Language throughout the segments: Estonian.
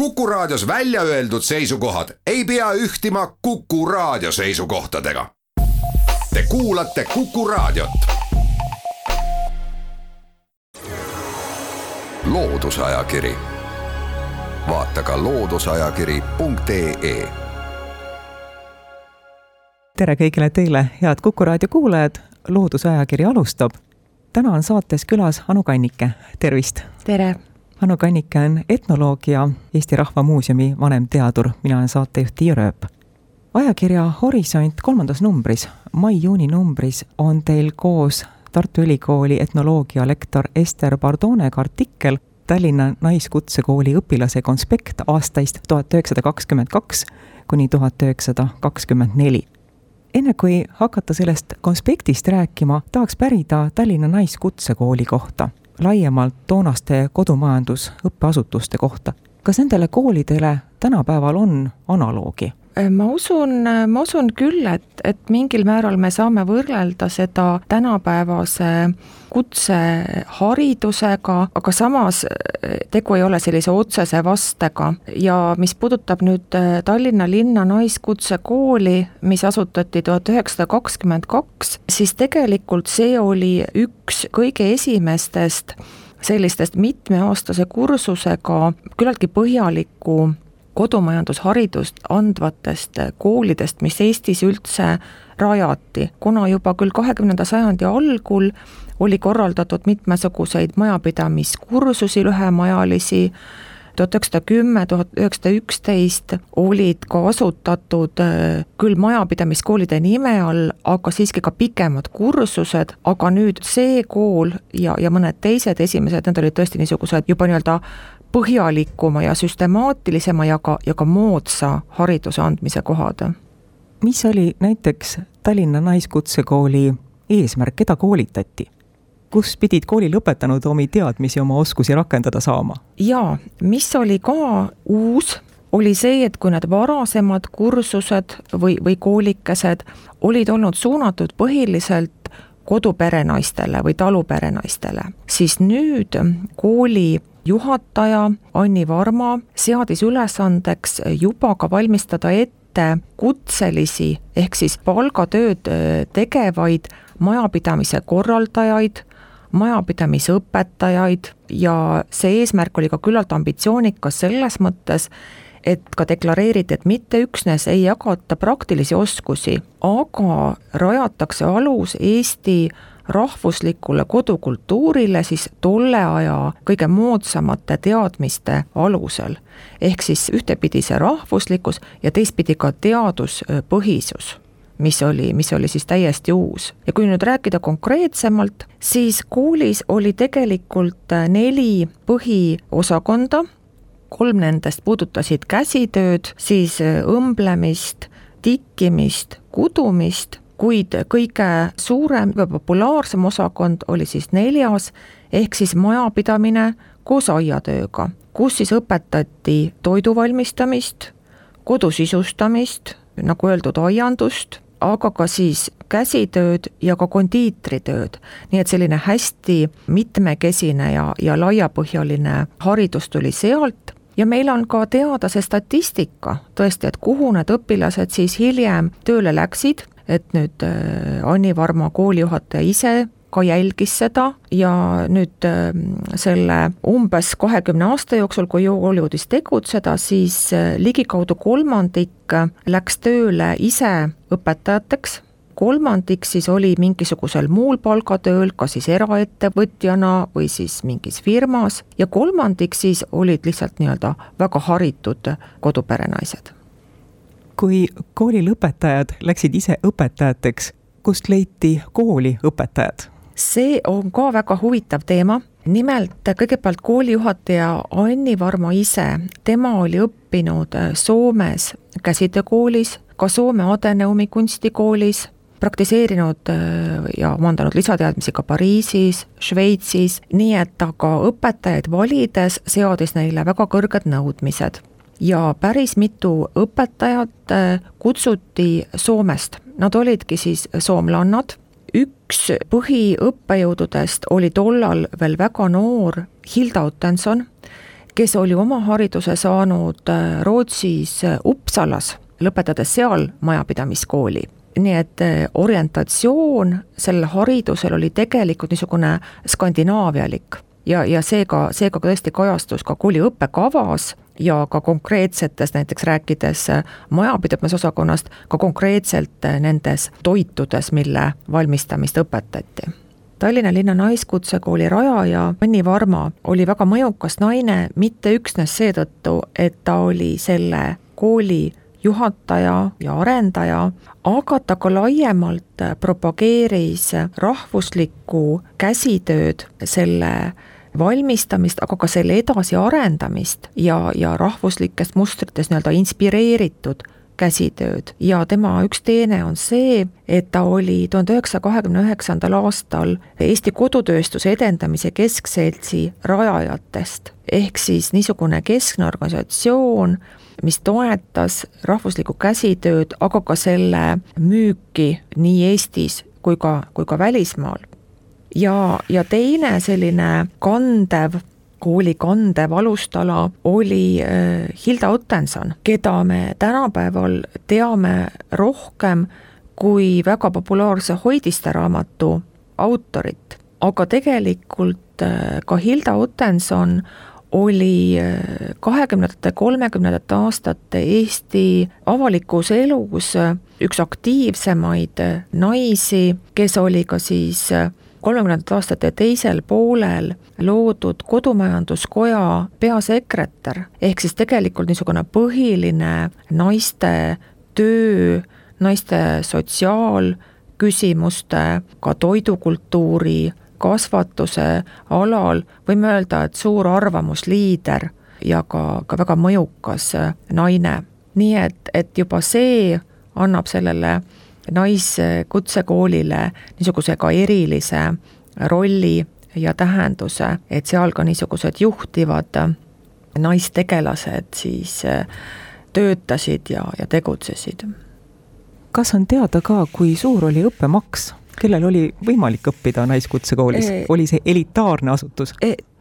Kuku Raadios välja öeldud seisukohad ei pea ühtima Kuku Raadio seisukohtadega. Te kuulate Kuku Raadiot. loodusajakiri, vaata ka looduseajakiri.ee. tere kõigile teile, head Kuku Raadio kuulajad, Loodusajakiri alustab. täna on saates külas Anu Kannike, tervist! tere! Anu Kannike on etnoloog ja Eesti Rahva Muuseumi vanemteadur, mina olen saatejuht Tiia Rööp. ajakirja Horisont kolmandas numbris, mai-juuni numbris on teil koos Tartu Ülikooli etnoloogia lektor Ester Pardonega artikkel Tallinna Naiskutsekooli õpilase konspekt aastaist tuhat üheksasada kakskümmend kaks kuni tuhat üheksasada kakskümmend neli. enne kui hakata sellest konspektist rääkima, tahaks pärida Tallinna Naiskutsekooli kohta laiemalt toonaste kodumajandusõppeasutuste kohta. kas nendele koolidele tänapäeval on analoogi? Ma usun, ma usun küll, et, et mingil määral me saame võrrelda seda tänapäevase kutseharidusega, aga samas tegu ei ole sellise otsese vastega. Ja mis puudutab nüüd äh, Tallinna linna Naiskutsekooli, mis asutati tuhat üheksasada kakskümmend kaks, siis tegelikult see oli üks kõige esimestest sellistest mitmeaastase kursusega küllaltki põhjalikku kodumajandusharidust andvatest koolidest, mis Eestis üldse rajati, kuna juba küll kahekümnenda sajandi algul oli korraldatud mitmesuguseid majapidamiskursusi lühemaajalisi, tuhat üheksasada kümme, tuhat üheksasada üksteist olid ka asutatud äh, küll majapidamiskoolide nime all, aga siiski ka pikemad kursused, aga nüüd see kool ja, ja mõned teised esimesed, need olid tõesti niisugused juba nii-öelda põhjalikuma ja süstemaatilisema ja ka, ja ka moodsa hariduse andmise kohad. mis oli näiteks Tallinna Naiskutsekooli eesmärk, keda koolitati? kus pidid kooli lõpetanud omi teadmisi, oma oskusi rakendada saama? jaa, mis oli ka uus, oli see, et kui need varasemad kursused või, või koolikesed olid olnud suunatud põhiliselt koduperenaistele või taluperenaistele, siis nüüd kooli juhataja Anni Varma seadis ülesandeks juba ka valmistada ette kutselisi ehk siis palgatööd äh, tegevaid majapidamise korraldajaid, majapidamisõpetajaid ja see eesmärk oli ka küllalt ambitsioonikas selles mõttes, et ka deklareeriti, et mitte üksnes ei jagata praktilisi oskusi, aga rajatakse alus Eesti rahvuslikule kodukultuurile siis tolle aja kõige moodsamate teadmiste alusel. ehk siis ühtepidi see rahvuslikkus ja teistpidi ka teaduspõhisus mis oli, mis oli siis täiesti uus. ja kui nüüd rääkida konkreetsemalt, siis koolis oli tegelikult neli põhiosakonda, kolm nendest puudutasid käsitööd, siis õmblemist, tikkimist, kudumist kuid kõige suurem ja populaarsem osakond oli siis neljas, ehk siis majapidamine koos aiatööga, kus siis õpetati toidu valmistamist, kodu sisustamist, nagu öeldud, aiandust, aga ka siis käsitööd ja ka kondiitritööd. nii et selline hästi mitmekesine ja, ja laiapõhjaline haridus tuli sealt ja meil on ka teada see statistika tõesti, et kuhu need õpilased siis hiljem tööle läksid et nüüd äh, Anni Varma koolijuhataja ise ka jälgis seda ja nüüd äh, selle umbes kahekümne aasta jooksul, kui kool jõudis tegutseda, siis äh, ligikaudu kolmandik läks tööle ise õpetajateks, kolmandik siis oli mingisugusel muul palgatööl, kas siis eraettevõtjana või siis mingis firmas. Ja kolmandik siis olid lihtsalt nii-öelda väga haritud koduperenaised kui kooli lõpetajad läksid ise õpetajateks, kust leiti kooli õpetajad? see on ka väga huvitav teema, nimelt kõigepealt koolijuhataja Anni Varma ise, tema oli õppinud Soomes käsitöökoolis, ka Soome Adeneumi kunstikoolis, praktiseerinud äh, ja omandanud lisateadmisi ka Pariisis, Šveitsis, nii et aga õpetajaid valides seadis neile väga kõrged nõudmised ja päris mitu õpetajat äh, kutsuti Soomest, nad olidki siis soomlannad, üks põhiõppejõududest oli tollal veel väga noor Hilda Ottenson, kes oli oma hariduse saanud äh, Rootsis Uppsalas, lõpetades seal majapidamiskooli. Nii et orientatsioon sellel haridusel oli tegelikult niisugune skandinaavialik. Ja, ja seega, seega tõesti kajastus ka kooli õppekavas ja ka konkreetsetes, näiteks rääkides majapidamisosakonnast, ka konkreetselt nendes toitudes, mille valmistamist õpetati. Tallinna linna Naiskutsekooli rajaja Anni Varma oli väga mõjukas naine mitte üksnes seetõttu, et ta oli selle kooli juhataja ja arendaja, aga ta ka laiemalt propageeris rahvuslikku käsitööd, selle valmistamist, aga ka selle edasiarendamist ja, ja rahvuslikest mustritest nii-öelda inspireeritud käsitööd ja tema üks teene on see, et ta oli tuhande üheksasaja kahekümne üheksandal aastal Eesti Kodutööstuse Edendamise Keskseltsi rajajatest. ehk siis niisugune keskne organisatsioon, mis toetas rahvuslikku käsitööd, aga ka selle müüki nii Eestis kui ka, kui ka välismaal. Ja, ja teine selline kandev kooli kandev alustala oli äh, Hilda Ottenson, keda me tänapäeval teame rohkem kui väga populaarse Hoidiste raamatu autorit. aga tegelikult äh, ka Hilda Ottenson oli äh, kahekümnendate, kolmekümnendate aastate Eesti avalikus elus üks aktiivsemaid naisi, kes oli ka siis kolmekümnendate aastate teisel poolel loodud Kodumajanduskoja peasekretär, ehk siis tegelikult niisugune põhiline naiste töö, naiste sotsiaalküsimuste, ka toidukultuuri, kasvatuse alal, võime öelda, et suur arvamusliider ja ka, ka väga mõjukas naine. nii et, et juba see annab sellele Naiskutsekoolile niisuguse ka erilise rolli ja tähenduse, et seal ka niisugused juhtivad naistegelased siis äh, töötasid ja, ja tegutsesid. kas on teada ka, kui suur oli õppemaks, kellel oli võimalik õppida Naiskutsekoolis, oli see elitaarne asutus?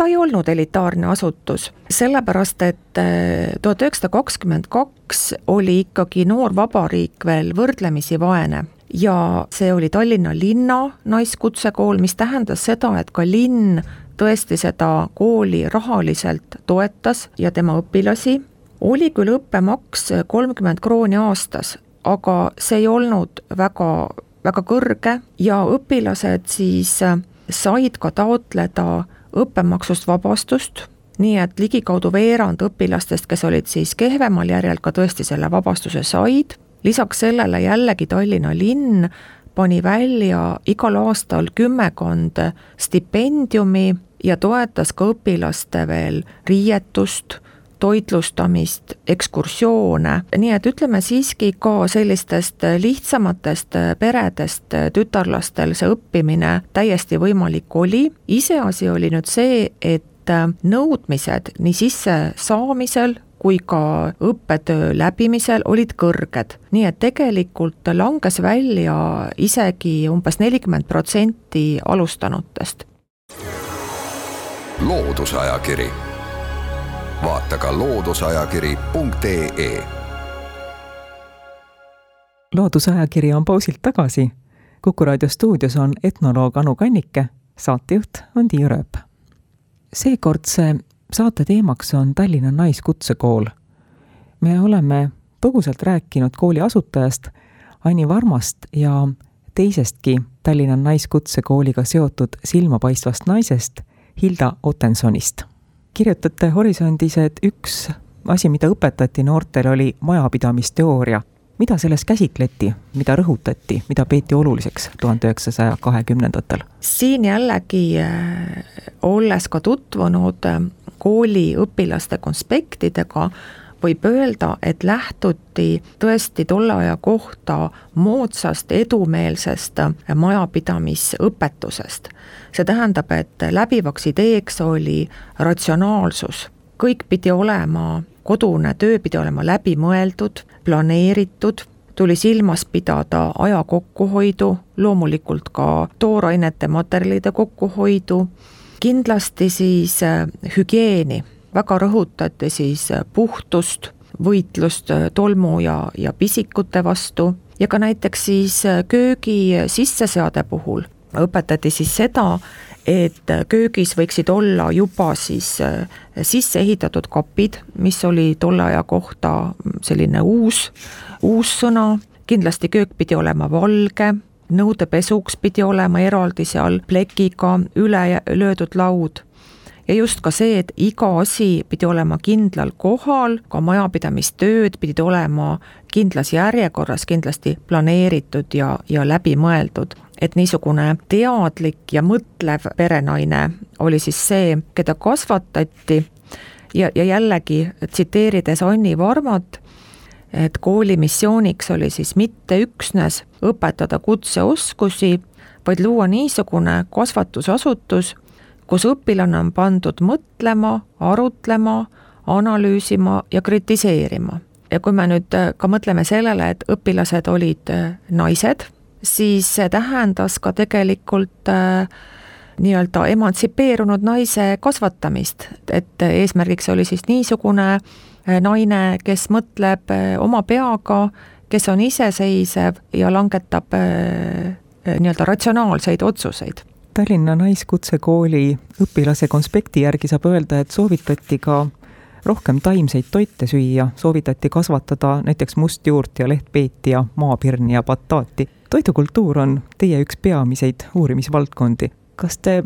Ta ei olnud elitaarne asutus, sellepärast et äh, tuhat üheksasada kakskümmend kaks oli ikkagi noor vabariik veel võrdlemisi vaene ja see oli Tallinna linna naiskutsekool, mis tähendas seda, et ka linn tõesti seda kooli rahaliselt toetas ja tema õpilasi, oli küll õppemaks kolmkümmend krooni aastas, aga see ei olnud väga, väga kõrge ja õpilased siis said ka taotleda õppemaksust vabastust, nii et ligikaudu veerand õpilastest, kes olid siis kehvemal järjel, ka tõesti selle vabastuse said, lisaks sellele jällegi Tallinna linn pani välja igal aastal kümmekond stipendiumi ja toetas ka õpilaste veel riietust, toitlustamist, ekskursioone, nii et ütleme siiski ka sellistest lihtsamatest peredest tütarlastel see õppimine täiesti võimalik oli, iseasi oli nüüd see, et nõudmised nii sissesaamisel kui ka õppetöö läbimisel olid kõrged. nii et tegelikult langes välja isegi umbes nelikümmend protsenti alustanutest. loodusajakiri vaata ka looduseajakiri.ee. loodusajakiri on pausilt tagasi. kuku raadio stuudios on etnoloog Anu Kannike, saatejuht on Tiia Rööp. seekordse saate teemaks on Tallinna Naiskutsekool. me oleme põgusalt rääkinud kooli asutajast Anni Varmast ja teisestki Tallinna Naiskutsekooliga seotud silmapaistvast naisest, Hilda Ottensonist kirjutate Horisondis, et üks asi, mida õpetati noortele, oli majapidamisteooria. mida selles käsitleti, mida rõhutati, mida peeti oluliseks tuhande üheksasaja kahekümnendatel? siin jällegi, äh, olles ka tutvunud äh, kooli õpilaste konspektidega, võib öelda, et lähtuti tõesti tolle aja kohta moodsast edumeelsest majapidamisõpetusest. See tähendab, et läbivaks ideeks oli ratsionaalsus, kõik pidi olema, kodune töö pidi olema läbimõeldud, planeeritud, tuli silmas pidada aja kokkuhoidu, loomulikult ka toorainete, materjalide kokkuhoidu, kindlasti siis hügieeni. Väga rõhutati siis puhtust, võitlust tolmu ja, ja pisikute vastu. Ja ka näiteks siis köögi sisseseade puhul õpetati siis seda, et köögis võiksid olla juba siis sisse ehitatud kapid, mis oli tolle aja kohta selline uus, uus sõna, kindlasti köök pidi olema valge, nõudepesuks pidi olema eraldi seal plekiga üle löödud laud ja just ka see, et iga asi pidi olema kindlal kohal, ka majapidamistööd pidid olema kindlas järjekorras kindlasti planeeritud ja, ja läbimõeldud. Et niisugune teadlik ja mõtlev perenaine oli siis see, keda kasvatati ja, ja jällegi tsiteerides Anni Varmat, et kooli missiooniks oli siis mitte üksnes õpetada kutseoskusi, vaid luua niisugune kasvatusasutus, kus õpilane on pandud mõtlema, arutlema, analüüsima ja kritiseerima. ja kui me nüüd ka mõtleme sellele, et õpilased olid naised, siis see tähendas ka tegelikult äh, nii-öelda emantsipeerunud naise kasvatamist, et eesmärgiks oli siis niisugune naine, kes mõtleb oma peaga, kes on iseseisev ja langetab nii-öelda ratsionaalseid otsuseid. Tallinna Naiskutsekooli õpilase konspekti järgi saab öelda, et soovitati ka rohkem taimseid toite süüa, soovitati kasvatada näiteks mustjuurt ja lehtpeeti ja maapirni ja bataati. toidukultuur on teie üks peamiseid uurimisvaldkondi. kas te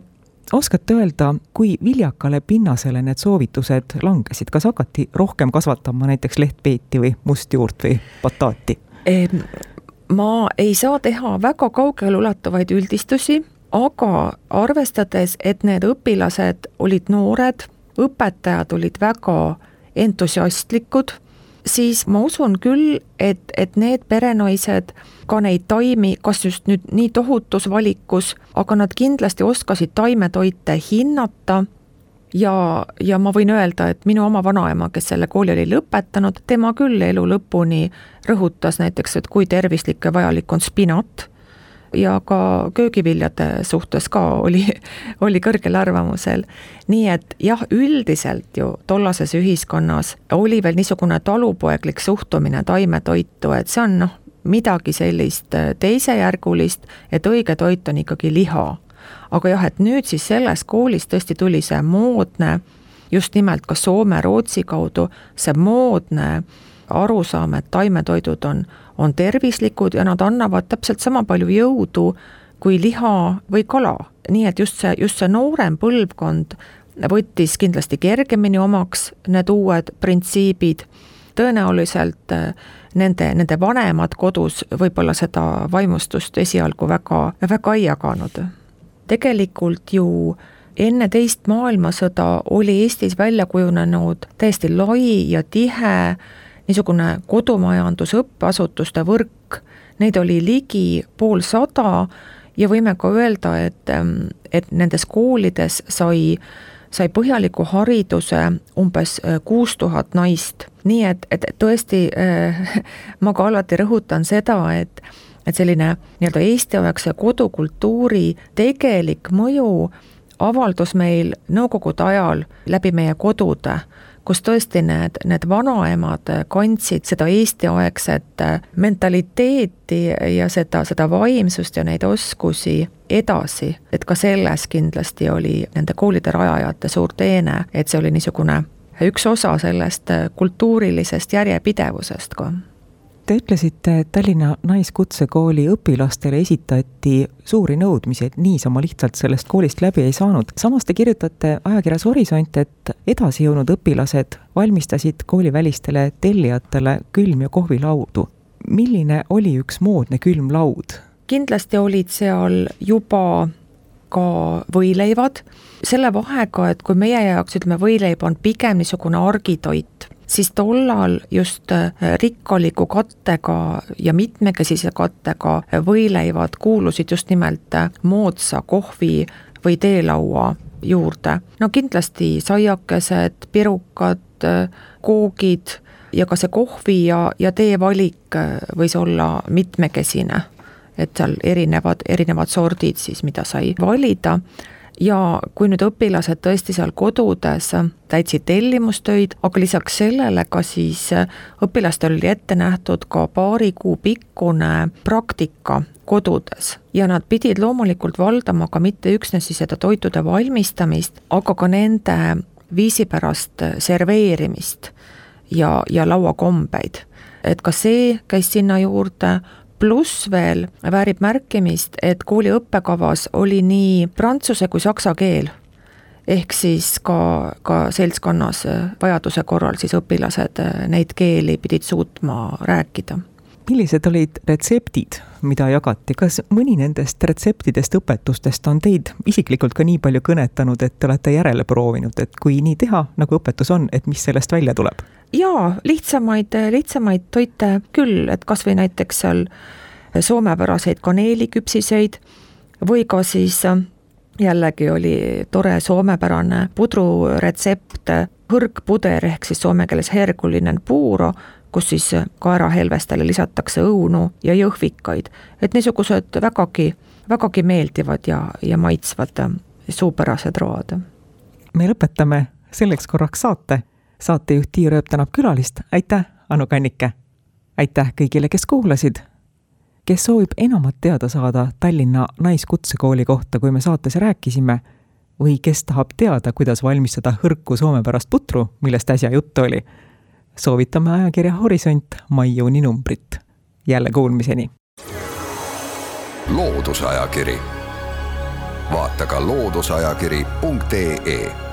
oskate öelda, kui viljakale pinnasele need soovitused langesid, kas hakati rohkem kasvatama näiteks lehtpeeti või mustjuurt või bataati? ma ei saa teha väga kaugeleulatuvaid üldistusi aga arvestades, et need õpilased olid noored, õpetajad olid väga entusiastlikud, siis ma usun küll, et, et need perenaised ka neid taimi, kas just nüüd nii tohutus valikus, aga nad kindlasti oskasid taimetoite hinnata. Ja, ja ma võin öelda, et minu oma vanaema, kes selle kooli oli lõpetanud, tema küll elu lõpuni rõhutas näiteks, et kui tervislik ja vajalik on spinat ja ka köögiviljade suhtes ka oli, oli kõrgel arvamusel. nii et jah, üldiselt ju tollases ühiskonnas oli veel niisugune talupoeglik suhtumine taimetoitu, et see on noh, midagi sellist teisejärgulist, et õige toit on ikkagi liha. aga jah, et nüüd siis selles koolis tõesti tuli see moodne, just nimelt ka Soome-Rootsi kaudu, see moodne arusaam, et taimetoidud on on tervislikud ja nad annavad täpselt sama palju jõudu kui liha või kala. nii et just see, just see noorem põlvkond võttis kindlasti kergemini omaks need uued printsiibid, tõenäoliselt äh, nende, nende vanemad kodus võib-olla seda vaimustust esialgu väga, väga ei jaganud. tegelikult ju enne teist maailmasõda oli Eestis välja kujunenud täiesti lai ja tihe niisugune kodumajandus õppeasutuste võrk, neid oli ligi poolsada ja võime ka öelda, et, et nendes koolides sai, sai põhjaliku hariduse umbes äh, kuus tuhat naist. nii et, et tõesti äh, ma ka alati rõhutan seda, et et selline nii-öelda eestiaegse kodukultuuri tegelik mõju avaldus meil nõukogude ajal läbi meie kodude kus tõesti need, need vanaemad kandsid seda eestiaegset mentaliteeti ja seda, seda vaimsust ja neid oskusi edasi, et ka selles kindlasti oli nende koolide rajajate suur teene, et see oli niisugune üks osa sellest kultuurilisest järjepidevusest ka Te ütlesite, et Tallinna Naiskutsekooli õpilastele esitati suuri nõudmisi, et niisama lihtsalt sellest koolist läbi ei saanud. samas te kirjutate ajakirjas Horisont, et edasi jõudnud õpilased valmistasid koolivälistele tellijatele külm- ja kohvilaudu. milline oli üks moodne külmlaud? kindlasti olid seal juba ka võileivad, selle vahega, et kui meie jaoks ütleme, võileib on pigem niisugune argitoit, siis tollal just äh, rikkaliku kattega ja mitmekesise kattega võileivad kuulusid just nimelt äh, moodsa kohvi või teelaua juurde. no kindlasti saiakesed, pirukad, äh, koogid ja ka see kohvi ja, ja tee valik võis olla mitmekesine. et seal erinevad, erinevad sordid siis, mida sai valida ja kui nüüd õpilased tõesti seal kodudes täitsid tellimustöid, aga lisaks sellele ka siis õpilastel oli ette nähtud ka paari kuu pikkune praktika kodudes ja nad pidid loomulikult valdama ka mitte üksnes siis seda toitude valmistamist, aga ka nende viisipärast serveerimist ja, ja lauakombeid. et ka see käis sinna juurde, pluss veel väärib märkimist, et kooli õppekavas oli nii prantsuse kui saksa keel. ehk siis ka, ka seltskonnas vajaduse korral siis õpilased neid keeli pidid suutma rääkida millised olid retseptid, mida jagati, kas mõni nendest retseptidest, õpetustest on teid isiklikult ka nii palju kõnetanud, et te olete järele proovinud, et kui nii teha, nagu õpetus on, et mis sellest välja tuleb? Jaa, lihtsamaid, lihtsamaid toite küll, et kas või näiteks seal soomepäraseid kaneeliküpsiseid või ka siis jällegi oli tore soomepärane pudruretsept, hõrgpuder ehk siis soome keeles herkulinen puuro, kus siis kaerahelvestele lisatakse õunu ja jõhvikaid, et niisugused vägagi, vägagi meeldivad ja, ja maitsvad suupärased road. me lõpetame selleks korraks saate. Saatejuht Tiia Rööp tänab külalist, aitäh, Anu Kannike! aitäh kõigile, kes kuulasid! kes soovib enamat teada saada Tallinna Naiskutsekooli kohta, kui me saates rääkisime, või kes tahab teada, kuidas valmistada hõrku soomepärast putru, millest äsja juttu oli soovitame ajakirja Horisont mai-juuni numbrit. jälle kuulmiseni. loodusajakiri, vaata ka looduseajakiri.ee